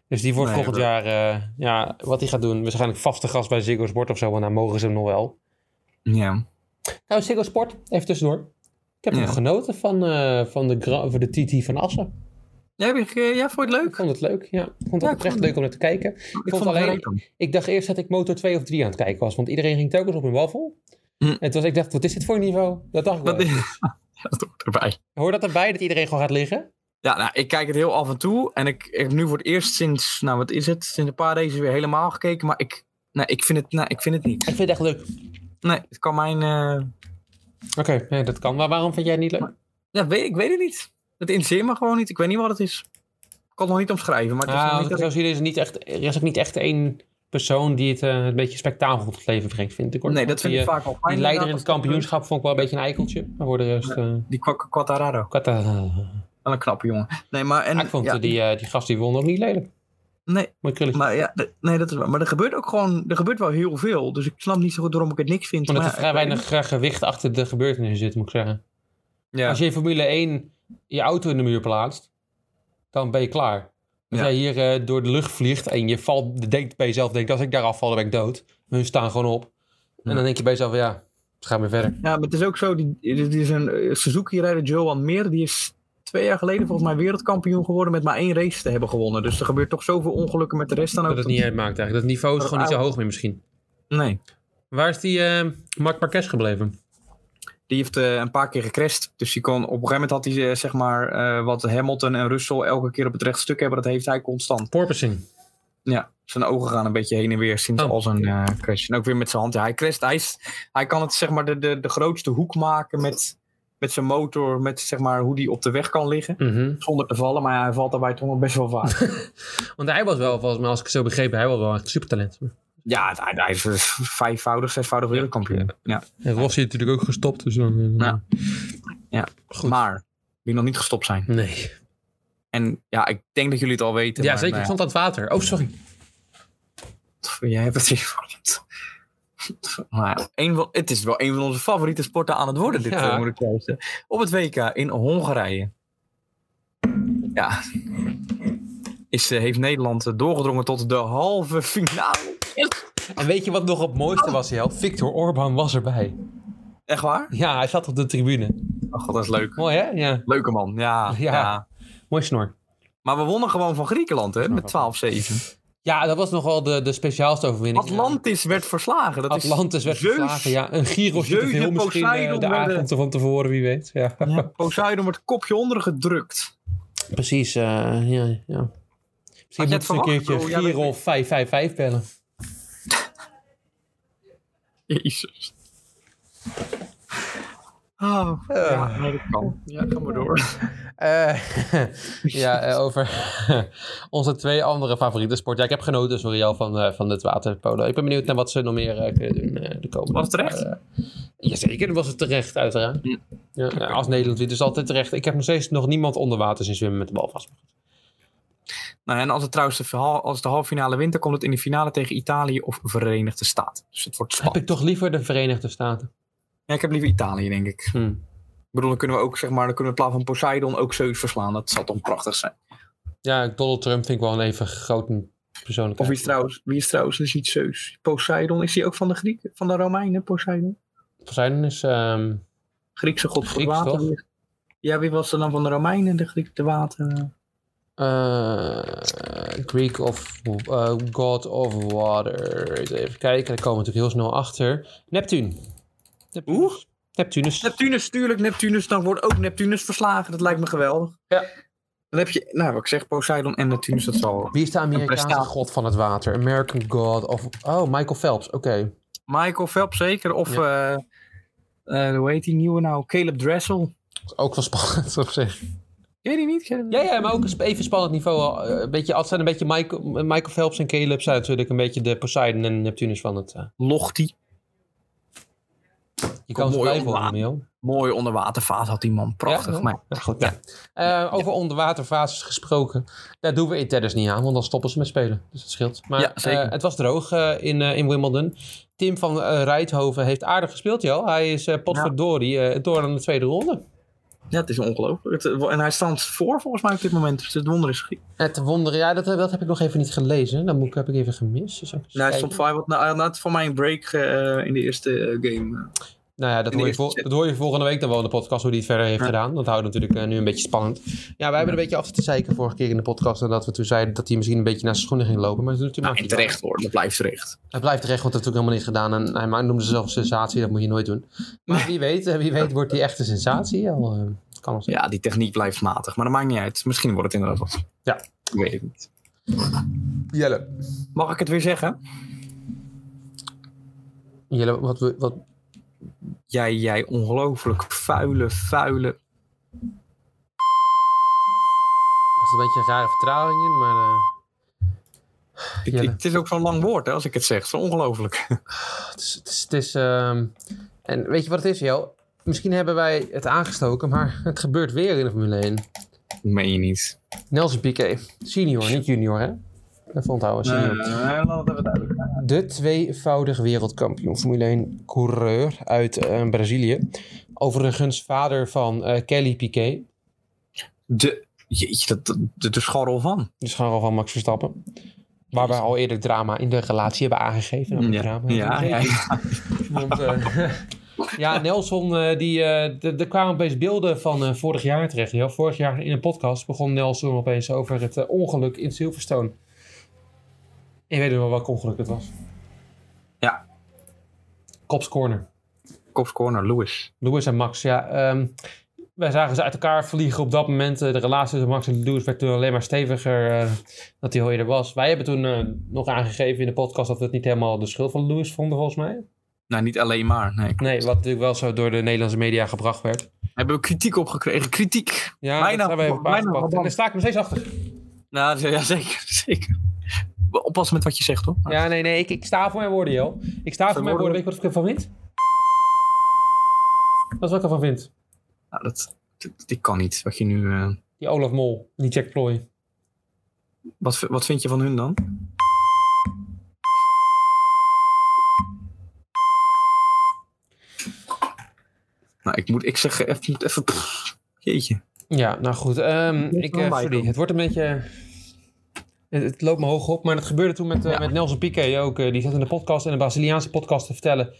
S1: dus die wordt
S2: Nee,
S1: volgend jaar... eh, ja, wat hij gaat doen. Waarschijnlijk vaste gast bij Ziggo Sport of zo. En dan mogen ze hem nog wel.
S2: ja.
S1: Nou, Ziggo Sport, even tussendoor. Ik heb
S2: Ja.
S1: nog genoten van, van, de, gra- van de TT van Assen.
S2: Ja, ge- ja, vond je het
S1: Ik
S2: leuk?
S1: vond het leuk, ja. Ik vond
S2: Ja,
S1: het
S2: ik
S1: oprecht
S2: vond-
S1: leuk om naar te kijken.
S2: Ik
S1: vond alleen-
S2: leuk.
S1: Ik dacht eerst dat ik motor 2 of 3 aan het kijken was. Want iedereen ging telkens op hun waffel.
S2: Hm.
S1: En toen was ik dacht, wat is dit voor niveau? Dat dacht ik wel.
S2: Dat hoort erbij.
S1: Hoor dat erbij, dat iedereen gewoon gaat liggen?
S2: Ja, nou, ik kijk het heel af en toe. En ik, ik heb nu voor het eerst sinds, nou wat is het, sinds een paar races weer helemaal gekeken. Maar ik, nee, ik, vind, het, nou, ik vind het niet.
S1: Ik vind het echt leuk.
S2: Nee, het kan mijn, eh,
S1: Oké, nee, dat kan. Maar waarom vind jij het niet leuk?
S2: ja, weet, ik weet het niet. Het interesseert me gewoon niet. Ik weet niet wat het is. Ik kan het nog niet omschrijven. Maar het is
S1: Ah,
S2: nog niet
S1: ik
S2: dat
S1: zo zie, is er, niet echt, er is ook niet echt één persoon die het eh, een beetje spektakel tot het leven brengt, vind ik. Hoor.
S2: nee, dat vind
S1: die,
S2: ik
S1: eh,
S2: vaak al fijn.
S1: Die leider in het kampioenschap vond ik wel een beetje een eikeltje. Maar voor de rest... eh,
S2: Die Qua- Quattararo. Wel een knappe jongen. Nee, maar, en,
S1: Ah, ik vond
S2: ja,
S1: die, eh, die gast die won ook niet lelijk.
S2: nee, maar ja, nee, dat is waar. Maar er gebeurt ook gewoon, er gebeurt wel heel veel. Dus ik snap niet zo goed waarom ik het niks vind.
S1: Omdat
S2: maar
S1: er vrij weinig eh, gewicht achter de gebeurtenissen zit, moet ik zeggen.
S2: Ja.
S1: Als je in Formule 1 je auto in de muur plaatst, dan ben je klaar. Als
S2: Ja.
S1: jij hier eh, door de lucht vliegt en je valt, denkt bij jezelf, denkt, als ik daar afval, dan ben ik dood. Hun staan gewoon op. En dan denk je bij jezelf, ja, we gaan weer verder.
S2: Ja, maar het is ook zo, die, dit is een eh, Suzuki-rijder Johan Meer, die is twee jaar geleden volgens mij wereldkampioen geworden met maar één race te hebben gewonnen. Dus er gebeurt toch zoveel ongelukken met de rest dan ook.
S1: Dat het niet uitmaakt eigenlijk. Dat niveau is
S2: Dat
S1: gewoon niet zo hoog meer misschien.
S2: Nee,
S1: Waar is die eh Marc Marquez gebleven?
S2: Die heeft eh, een paar keer gecrashed. Dus die kon, op een gegeven moment had hij eh, zeg maar eh, wat Hamilton en Russell elke keer op het rechtstuk hebben. Dat heeft hij constant.
S1: Porpoising.
S2: Ja, zijn ogen gaan een beetje heen en weer sinds
S1: Oh.
S2: al zijn crash. En ook weer met zijn hand. Ja, hij crasht. Hij, is, hij kan het zeg maar de, de, de grootste hoek maken met, met zijn motor. Met zeg maar hoe die op de weg kan liggen.
S1: Mhm.
S2: Zonder te vallen. Maar ja, hij valt daarbij toch nog best wel vaak.
S1: Want hij was wel, volgens mij, als ik het zo begrepen, hij was wel echt supertalent.
S2: Ja, hij, hij is vijfvoudig, zesvoudig wereldkampioen. Ja.
S1: En Rossi natuurlijk ook gestopt, dus dan... eh,
S2: Ja. Ja.
S1: Goed.
S2: Maar, wie nog niet gestopt zijn.
S1: Nee.
S2: En ja, ik denk dat jullie het al weten.
S1: Ja,
S2: maar,
S1: zeker. Ik
S2: nou
S1: stond aan het water. Oh, sorry.
S2: Jij hebt het hier. Maar een van, het is wel een van onze favoriete sporten aan het worden, dit
S1: Ja.
S2: eh, moet ik. Op het WK in Hongarije. Ja. Is, eh, heeft Nederland doorgedrongen tot de halve finale.
S1: En weet je wat nog het mooiste was, Jel? Victor Orban was erbij.
S2: Echt waar?
S1: Ja, hij zat op de tribune.
S2: Oh god, dat is leuk.
S1: Mooi, hè? Ja.
S2: Leuke man, ja.
S1: Ja.
S2: ja.
S1: Mooi snor.
S2: Maar we wonnen gewoon van Griekenland, hè, met 12-7.
S1: Ja, dat was nog wel de, de speciaalste overwinning.
S2: Atlantis werd verslagen. Dat is
S1: Atlantis werd
S2: Zeus.
S1: verslagen, ja. Een Gyrosje te veel
S2: en
S1: misschien eh,
S2: Poseidon
S1: de
S2: werden-
S1: avond van tevoren, wie weet. Ja.
S2: Ja, Poseidon wordt kopje onder gedrukt.
S1: Precies, eh, ja, ja. Misschien moeten
S2: het
S1: ze een keertje
S2: Oh,
S1: Giro 555 bellen.
S2: Jezus. Oh, ja, nee, dat kan. Ja, ga maar door.
S1: Eh, ja, eh, over onze twee andere favoriete sporten. Ja, ik heb genoten, sorry van, eh, van het waterpolo. Ik ben benieuwd naar wat ze nog meer eh, kunnen doen eh, de komende
S2: Was het terecht?
S1: eh. jazeker, was het terecht, uiteraard. Ja, ja, als Nederland wint, is het altijd terecht. Ik heb nog steeds nog niemand onder water zien zwemmen met de bal vast.
S2: Nou, en als het trouwens de, als de halve finale wint, dan komt het in de finale tegen Italië of Verenigde Staten. Dus het wordt
S1: Heb
S2: spannend.
S1: ik toch liever de Verenigde Staten.
S2: Ja, ik heb liever Italië, denk ik.
S1: Hm.
S2: Ik bedoel, dan kunnen we ook, zeg maar, dan kunnen we in plaats van Poseidon ook Zeus verslaan. Dat zal toch prachtig zijn.
S1: Ja, Donald Trump vind ik wel een even grote persoonlijkheid.
S2: Of wie is trouwens, wie is trouwens dus niet Zeus? Poseidon, is die ook van de Grieken? Van de Romeinen, Poseidon?
S1: Poseidon is... ehm,
S2: Griekse god voor
S1: Grieks,
S2: water.
S1: toch?
S2: Ja, wie was er dan van de Romeinen, de Griek, de water?
S1: Eh, Greek of eh, God of Water. Even kijken, daar komen we natuurlijk heel snel achter. Neptune. Neptunus.
S2: Oeh.
S1: Neptunus.
S2: Neptunus, tuurlijk, Neptunus. Dan wordt ook Neptunus verslagen. Dat lijkt me geweldig.
S1: Ja.
S2: Dan heb je, nou, wat ik zeg, Poseidon en Neptunus, dat zal...
S1: Wie is de Amerikaanse god van het water? American God of... Oh, Michael Phelps. Oké.
S2: Michael Phelps zeker, of, eh, eh, hoe heet die nieuwe nou? Caleb Dressel.
S1: Ook wel spannend op zich.
S2: Ken je die niet? Je
S1: Ja, ja, maar ook een even spannend niveau. Eh, Een beetje, het zijn een beetje Michael, Michael Phelps en Caleb zijn natuurlijk een beetje de Poseidon en Neptunus van het... eh,
S2: Lochti.
S1: je kan blijven horen, joh.
S2: Mooie onderwatervaart had die man. Prachtig.
S1: Ja,
S2: Maar
S1: Ja, goed, ja. Eh, over onderwaterfases gesproken. Daar doen we in tennis niet aan, want dan stoppen ze met spelen. Dus dat scheelt. Maar
S2: Ja, zeker.
S1: eh, het was droog eh, in, eh, in Wimbledon. Tim van eh Rijthoven heeft aardig gespeeld, joh. Hij is uh, potverdorie eh, door aan de tweede ronde.
S2: Ja, het is ongelooflijk. Het- En hij staat voor volgens mij op dit moment. Dus het wonder is geschieden.
S1: Het wonder, ja, dat, dat heb ik nog even niet gelezen. Dat moet, heb ik even gemist. Dus
S2: Nou, hij stond 5 wat nou, het is voor mij een break eh, in de eerste eh, game.
S1: Nou ja, dat hoor, je
S2: eerste
S1: vol-
S2: set.
S1: dat hoor je volgende week dan wel in de podcast, hoe hij het verder heeft
S2: Ja.
S1: gedaan. Dat houdt natuurlijk eh, nu een beetje spannend. Ja, wij hebben een beetje af te zeiken vorige keer in de podcast. En dat we toen zeiden dat hij misschien een beetje naar zijn schoenen ging lopen. Maar dat doet hij
S2: Nou,
S1: maar
S2: en terecht hoor, dat blijft terecht.
S1: Hij blijft terecht, want dat heeft natuurlijk helemaal niet gedaan. En hij ma- noemde zichzelf een sensatie, dat moet je nooit doen. Maar wie weet, eh, wie weet wordt hij echt een sensatie. Al, eh, kan ons.
S2: Ja, die techniek blijft matig, maar dat maakt niet uit. Misschien wordt het inderdaad wat.
S1: Ja.
S2: Ik weet het niet.
S1: Jelle.
S2: Mag ik het weer zeggen?
S1: Jelle, wat, we- wat,
S2: Jij, jij ongelooflijk vuile, vuile.
S1: was een beetje een rare vertraging in, maar... eh,
S2: Ik, het is ook zo'n lang woord hè, als ik het zeg. Zo ongelooflijk.
S1: het is... Het is, het is ehm, en weet je wat het is, Jel? Misschien hebben wij het aangestoken, maar het gebeurt weer in de Formule 1.
S2: meen je niet.
S1: Nelson Piquet, senior, niet junior, hè? Even onthouden,
S2: laat het even duidelijk
S1: De tweevoudig wereldkampioen Formule 1 coureur uit eh, Brazilië. Overigens vader van eh, Kelly Piquet.
S2: De, jeetje, dat, de, de scharrel van.
S1: Gewoon al van Max Verstappen. Waar we al eerder drama in de relatie hebben aangegeven.
S2: Ja,
S1: drama,
S2: ja, ja, ja.
S1: Want, eh, ja, Nelson, eh, die, eh, er kwamen opeens beelden van eh, vorig jaar terecht. Ja, vorig jaar in een podcast begon Nelson opeens over het ongeluk in Silverstone. Je weet wel welk ongeluk het was.
S2: Ja.
S1: Cops Corner.
S2: Cops Corner, Lewis.
S1: Lewis en Max, ja. ehm, wij zagen ze uit elkaar vliegen op dat moment. Eh, De relatie tussen Max en Lewis werd toen alleen maar steviger uh, dat hij eerder was. Wij hebben toen uh, nog aangegeven in de podcast dat we het niet helemaal de schuld van Lewis vonden, volgens mij.
S2: Nou, niet alleen maar. Nee,
S1: nee wat natuurlijk wel zo door de Nederlandse media gebracht werd.
S2: Hebben we kritiek op gekregen? Kritiek.
S1: Ja,
S2: bijna,
S1: dat hebben we even
S2: bijna
S1: aangepakt. En daar sta ik nog steeds achter.
S2: Nou, ja, zeker. zeker. Oppassen met wat je zegt, hoor.
S1: Ja, nee, nee. Ik, ik sta voor mijn woorden, joh. Ik sta voor mijn woorden. Weet je wat ik ervan vind? Dat is wat ik ervan vind.
S2: Nou, dat, dat, dit kan niet, wat je nu... Uh...
S1: Die Olaf Mol, die Jack Ploy.
S2: Wat, wat vind je van hun dan? Nou, ik moet, ik zeg even, even pff, jeetje.
S1: Ja, nou goed. ehm, ik, eh, sorry, het wordt een beetje... Het, het loopt me hoog op, maar dat gebeurde toen met, eh,
S2: Ja.
S1: met Nelson Piquet ook. eh, die zat in de podcast, in een Braziliaanse podcast te vertellen...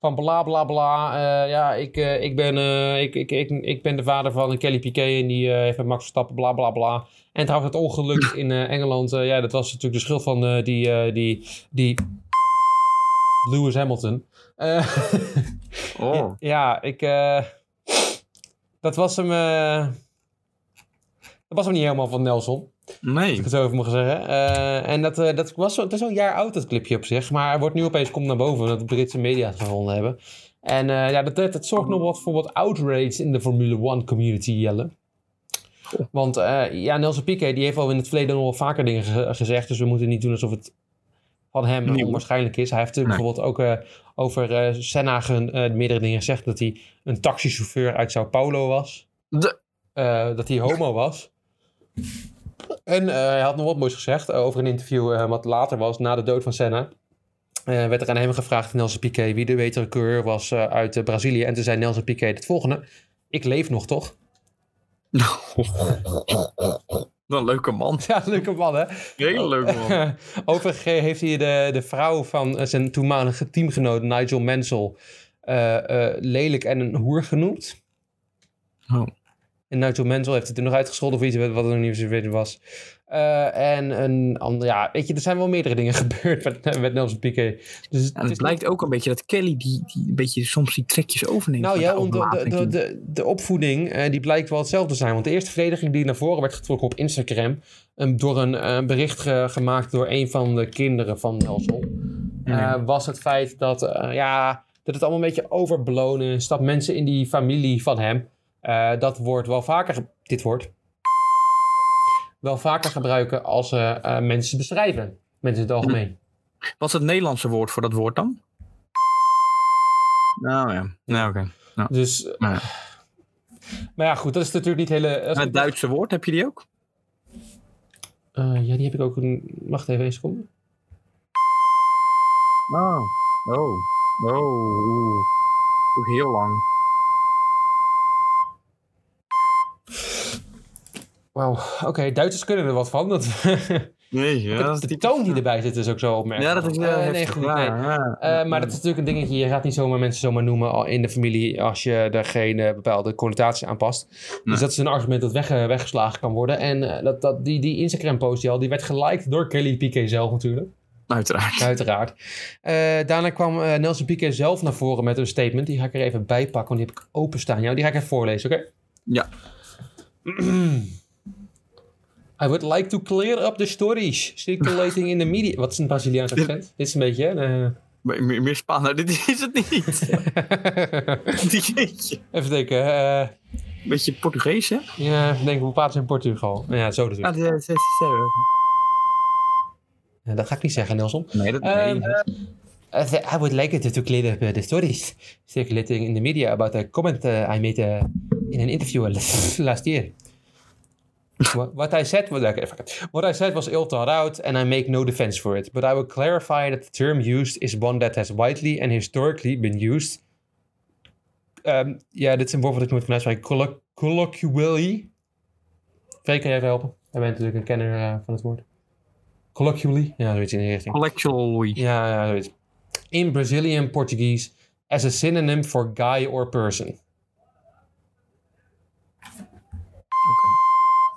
S1: Van bla bla bla, eh, ja, ik, ik, ben, ik, ik, ik, ik ben de vader van Kelly Piquet en die heeft met Max Verstappen, bla bla bla. En trouwens, het ongeluk in Engeland, ja, dat was natuurlijk de schuld van die, die, die Lewis Hamilton.
S2: Oh.
S1: ja, ik. dat was hem. dat was hem niet helemaal van Nelson. Als
S2: Nee.
S1: ik het zo even mag zeggen. Eh, en dat, eh, dat was zo, het is zo'n jaar oud, dat clipje op zich. Maar hij wordt nu opeens komt naar boven. Dat de Britse media het gevonden hebben. En eh, ja, dat, dat, dat zorgt nog wat voor wat outrage in de Formule 1 community, Jelle. Want ja, Nelson Piquet die heeft al in het verleden nog wel vaker dingen ge- gezegd. Dus we moeten niet doen alsof het van hem
S2: Nieuw.
S1: onwaarschijnlijk is. Hij heeft
S2: Nee.
S1: bijvoorbeeld ook eh, over eh, Senna eh, meerdere dingen gezegd. Dat hij een taxichauffeur uit Sao Paulo was.
S2: De,
S1: Eh, dat hij homo was. En eh, hij had nog wat moois gezegd over een interview eh, wat later was, na de dood van Senna. Eh, werd er aan hem gevraagd, Nelson Piquet, wie de betere coureur was uit Brazilië. En toen zei Nelson Piquet het volgende. Ik leef nog, toch?
S2: Wat een leuke man.
S1: Ja, leuke man, hè?
S2: Hele leuke man.
S1: Overigens heeft hij de, de vrouw van zijn toenmalige teamgenoot Nigel Mansell lelijk en een hoer genoemd.
S2: Oh.
S1: En Nigel Mansell heeft het er nog uitgescholden of iets wat er nog niet weten was. Eh, en een ander, ja, weet je, er zijn wel meerdere dingen gebeurd met, met Nelson Piquet. Dus het
S2: het blijkt ook een beetje dat Kelly die, die een beetje soms die trekjes overneemt.
S1: Nou ja,
S2: de
S1: de, de, de, opvoeding eh, die blijkt wel hetzelfde te zijn. Want de eerste verdediging die naar voren werd getrokken op Instagram... eh, door een bericht ge- gemaakt door een van de kinderen van Nelson...
S2: Ja.
S1: was het feit dat, ja, dat het allemaal een beetje overbelonen is. Dat mensen in die familie van hem... eh, dat woord wel vaker... Dit woord... wel vaker gebruiken als ze eh, mensen beschrijven. Mensen in het algemeen.
S2: Wat is het Nederlandse woord voor dat woord dan? Nou ja, nou oké.
S1: Dus...
S2: Nou ja.
S1: Maar ja, goed, dat is natuurlijk niet hele...
S2: Het Duitse woord, heb je die ook?
S1: Eh, ja, die heb ik ook een... Wacht even, een seconde.
S2: Oh. Oh. Oh. Ook heel lang.
S1: Wauw, oké, Duitsers kunnen er wat van. Dat,
S2: Nee, ja.
S1: de, de toon die erbij zit is ook zo opmerkelijk.
S2: Ja, dat is
S1: Eh,
S2: wel
S1: Nee, goed,
S2: Ja,
S1: nee.
S2: ja.
S1: Eh, maar dat is natuurlijk een dingetje. Je gaat niet zomaar mensen zomaar noemen in de familie als je er geen eh, bepaalde connotatie aan past.
S2: Nee.
S1: Dus dat is een argument dat weg, weggeslagen kan worden. En eh, dat, dat, die, die Instagram-post die al, die werd geliked door Kelly Piquet zelf natuurlijk.
S2: Uiteraard.
S1: Uiteraard. Eh, daarna kwam eh, Nelson Piquet zelf naar voren met een statement. Die ga ik er even bij pakken, want die heb ik openstaan. Ja, die ga ik even voorlezen, oké?
S2: Ja.
S1: I would like to clear up the stories circulating in the media. Wat is een Braziliaans accent? Dit is een beetje, hè?
S2: Meer, meer Spaans. Dit is het niet.
S1: Eh,
S2: Jeetje.
S1: even denken. eh
S2: Beetje Portugees, hè?
S1: ja, even denken, hoe praten ze in Portugal? Ja, zo dus.
S2: Ja, dat is- dat is-
S1: Ja, dat ga ik niet zeggen, Nelson.
S2: Nee, dat
S1: Ehm,
S2: nee.
S1: Uh, th- I would like it to clear up uh, the stories circulating in the media about a comment uh, I made uh, in an interview last year. What, what I said was okay, what I said was ill thought out, and I make no defense for it. But I will clarify that the term used is one that has widely and historically been used. Um, ja, dit is een woord wat ik nooit kan uitspreken. Colloquially. Freek, kan jij even helpen? Jij bent natuurlijk een kenner uh, van het woord. Colloquially? Ja, zoiets in die richting.
S2: Collectually.
S1: Ja, ja, zoiets. In Brazilian Portuguese as a synonym for guy or person.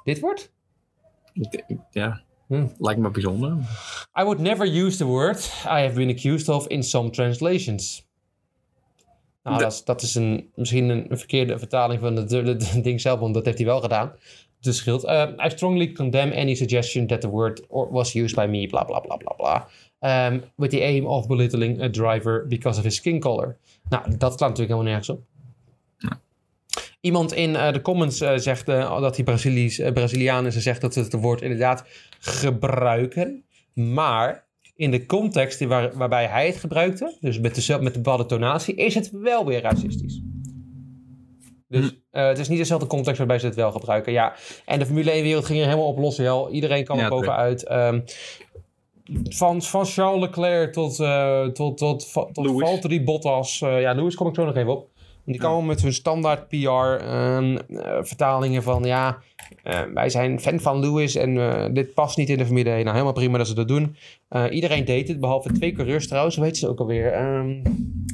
S1: Dit wordt?
S2: Ja.
S1: Hmm.
S2: Lijkt me bijzonder.
S1: I would never use the word I have been accused of in some translations. Nou,
S2: De-
S1: dat, is, dat is een, misschien een, verkeerde vertaling van het het ding zelf, want dat heeft hij wel gedaan. Dus scheelt. Uh, I strongly condemn any suggestion that the word or was used by me, bla bla bla bla bla. Um, with the aim of belittling a driver because of his skin color. Nou, dat slaat natuurlijk helemaal nergens op. Iemand in eh, de comments eh, zegt eh, dat hij Braziliaan is en zegt dat ze het woord inderdaad gebruiken. Maar in de context waar, waarbij hij het gebruikte, dus met, de, met de bepaalde tonatie, is het wel weer racistisch. Dus Eh, het is niet dezelfde context waarbij ze het wel gebruiken. Ja, en de Formule 1-wereld ging er helemaal op los. Iedereen kwam
S2: Ja,
S1: er bovenuit. Ehm, van, van Charles Leclerc tot, eh tot, tot, tot, tot. Valtteri Bottas. Eh, ja, Lewis kom ik zo nog even op. Die komen met hun standaard PR-vertalingen van... Ja, eh, wij zijn fan van Lewis en eh, dit past niet in de Formule 1. Nou, helemaal prima dat ze dat doen. Eh, iedereen deed het, behalve twee coureurs trouwens. Hoe heet ze ook alweer? Ehm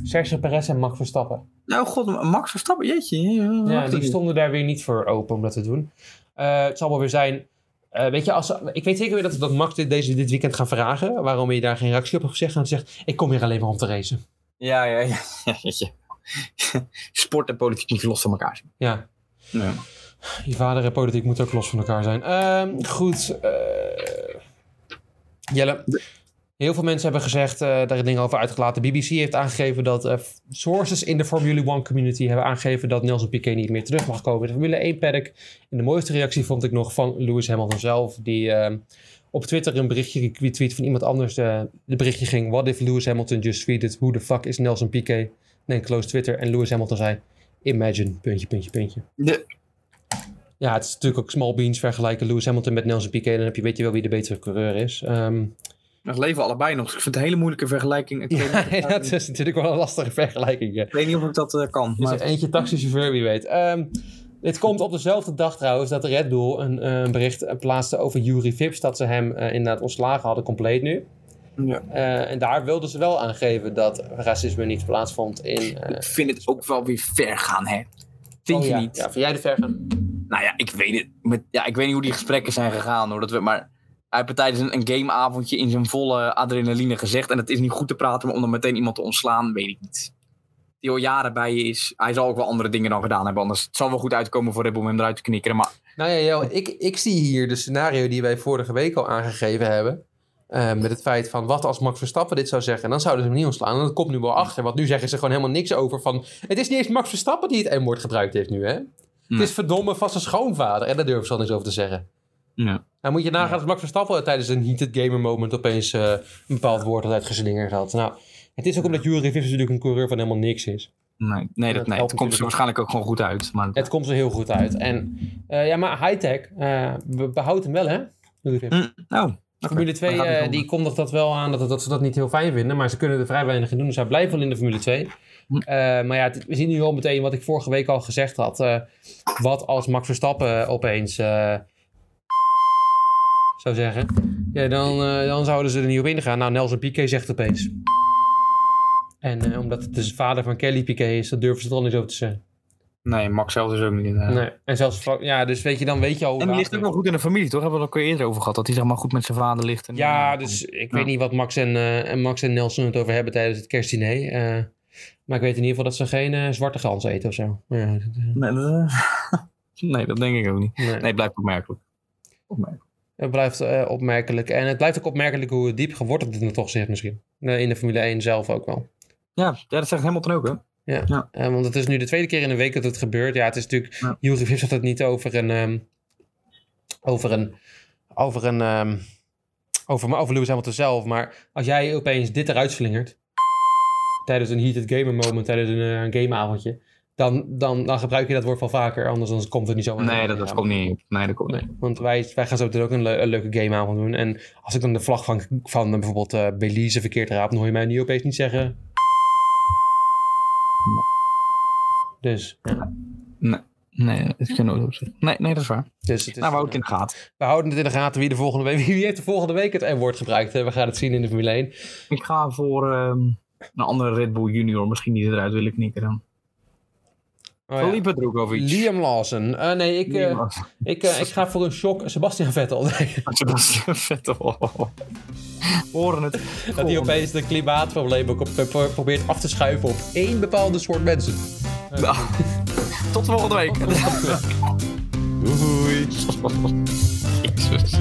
S1: Sergio Perez en Max Verstappen.
S2: Nou, god, Max Verstappen, jeetje.
S1: Ja, die stonden daar weer niet voor open om dat te doen. Eh, het zal wel weer zijn. eh, weet je, als, ik weet zeker weer dat, dat Max dit, deze, dit weekend gaan vragen. Waarom je daar geen reactie op hebt gezegd. En hij zegt: Ik kom hier alleen maar om te racen.
S2: Ja, ja, ja. Jeetje. Sport en politiek niet los van elkaar zien.
S1: Ja,
S2: Ja.
S1: je vader en politiek moeten ook los van elkaar zijn. Ehm, goed. eh, Jelle. Heel veel mensen hebben gezegd, eh, daar dingen over uitgelaten. BBC heeft aangegeven dat eh, sources in de Formule 1 community hebben aangegeven dat Nelson Piquet niet meer terug mag komen in de Formule 1 paddock. En de mooiste reactie vond ik nog van Lewis Hamilton zelf, die eh, op Twitter een berichtje retweet van iemand anders. de berichtje ging, what if Lewis Hamilton just tweeted, who the fuck is Nelson Piquet? Nee, close Twitter. En Lewis Hamilton zei, imagine, puntje, puntje, puntje.
S2: De,
S1: Ja, het is natuurlijk ook small beans vergelijken Lewis Hamilton met Nelson Piquet. Dan heb je, weet je wel wie de betere coureur is. Ehm,
S2: we leven allebei nog. Dus ik vind het een hele moeilijke vergelijking.
S1: Ja,
S2: niet,
S1: dat is natuurlijk wel een lastige vergelijking. ja.
S2: ik weet niet of ik dat eh, kan.
S1: Dus
S2: Maar
S1: eentje taxichauffeur, wie weet. Ehm, dit komt op dezelfde dag trouwens dat Red Bull een eh, bericht plaatste over Yuri Vips. Dat ze hem eh, inderdaad ontslagen hadden, compleet nu.
S2: Ja.
S1: Eh, en daar wilden ze wel aangeven dat racisme niet plaatsvond in... eh,
S2: ik vind het ook wel weer ver gaan, hè? Vind
S1: oh
S2: je
S1: ja.
S2: niet?
S1: Ja, vind jij de ver gaan?
S2: Nou ja, ik weet het. Met, ja, ik weet niet hoe die gesprekken zijn gegaan hoor. Dat we, maar hij heeft tijdens een, een gameavondje in zijn volle adrenaline gezegd. En het is niet goed te praten, maar om dan meteen iemand te ontslaan, weet ik niet. Die al jaren bij je is. Hij zal ook wel andere dingen dan gedaan hebben. Anders het zal wel goed uitkomen voor Red om hem eruit te knikkeren. Maar
S1: Nou ja, Jel, ik, ik zie hier de scenario die wij vorige week al aangegeven hebben. Eh, met het feit van wat als Max Verstappen dit zou zeggen. En dan zouden ze hem niet ontslaan. En dat komt nu wel achter. Want nu zeggen ze gewoon helemaal niks over van... Het is niet eens Max Verstappen die het M-woord gebruikt heeft nu, hè? Het is verdomme vast zijn schoonvader. En daar durven ze al niks over te zeggen.
S2: ja.
S1: Nou moet je nagaan dat Max Verstappen tijdens een heated gamer moment opeens eh, een bepaald woord had uitgeslingerd had. Nou, het is ook omdat Jury Vips natuurlijk een coureur van helemaal niks is.
S2: nee, nee, dat,
S1: Dat
S2: nee. het komt er waarschijnlijk ook gewoon goed uit. Maar
S1: Het komt er heel goed uit. En eh, ja, maar high-tech, eh, we behouden hem wel, hè? Jury Vips. Formule 2
S2: Dan gaat het
S1: eh, die kondigt dat wel aan dat, dat ze dat niet heel fijn vinden. Maar ze kunnen er vrij weinig in doen. Dus hij blijft wel in de Formule 2.
S2: Hm.
S1: Eh, maar ja, we zien nu al meteen wat ik vorige week al gezegd had. eh, wat als Max Verstappen opeens zou zeggen. Ja, dan, dan zouden ze er niet op ingaan. Nou, Nelson Piquet zegt opeens. En omdat het de vader van Kelly Piquet is, dan durven ze er al niet over te zeggen.
S2: Nee, Max zelf dus ook niet.
S1: Nee. En zelfs, ja, dus weet je, dan weet je al hoe
S2: En die ligt ook
S1: het-
S2: wel goed in de familie, toch? Hebben we het ook al eerder over gehad. Dat hij zeg maar goed met zijn vader ligt. En,
S1: Ja,
S2: eh,
S1: dus ik
S2: Ja.
S1: weet niet wat Max en, eh, en Max en Nelson het over hebben tijdens het kerstdiner. eh, maar ik weet in ieder geval dat ze geen zwarte gans eten of zo. Ja, dat,
S2: Nee, dat, nee, dat denk ik ook niet.
S1: nee.
S2: Nee, het blijft opmerkelijk. Opmerkelijk.
S1: Het blijft opmerkelijk. En het blijft ook opmerkelijk hoe diep geworteld het er toch zit misschien. Eh, in de Formule 1 zelf ook wel.
S2: Ja, ja, dat zegt Hamilton ook, hè?
S1: Eh, want het is nu de tweede keer in een week dat het gebeurt. Ja, het is natuurlijk...
S2: Ja.
S1: Jury Vips had het niet over een... ehm, over een... Over een... ehm, over, maar over Lewis Hamilton zelf. Maar als jij opeens dit eruit slingert... Tijdens een heated gamer moment, tijdens een, een gameavondje... Dan, dan, dan gebruik je dat woord wel vaker. Anders dan komt het niet zo.
S2: Nee, dat, dat
S1: Ja,
S2: komt niet. Nee, dat komt niet.
S1: Want wij, wij gaan zo meteen ook een, le- een leuke gameavond doen. En als ik dan de vlag van, van eh, bijvoorbeeld eh, Belize verkeerd raap... dan hoor je mij nu opeens niet zeggen... Dus, ja.
S2: Nee, dat kan nooit op. Nee, nee, dat is waar.
S1: dus het is,
S2: nou, we houden het in de gaten.
S1: We houden het in de gaten wie de volgende week. Wie heeft de volgende week het N-woord gebruikt? We gaan het zien in de Formule 1.
S2: Ik ga voor ehm, een andere Red Bull Junior. Misschien die eruit willen knikken dan.
S1: Oh, ja.
S2: Felipe.
S1: Liam Lawson. Eh, nee, ik, eh, ik, eh, ik ga voor een shock Sebastian Vettel. Nee,
S2: Sebastian Vettel. Horen het.
S1: dat hij opeens de klimaatproblemen pro- probeert af te schuiven op één bepaalde soort mensen.
S2: Nou, tot volgende week.
S1: Doei.
S2: Jezus.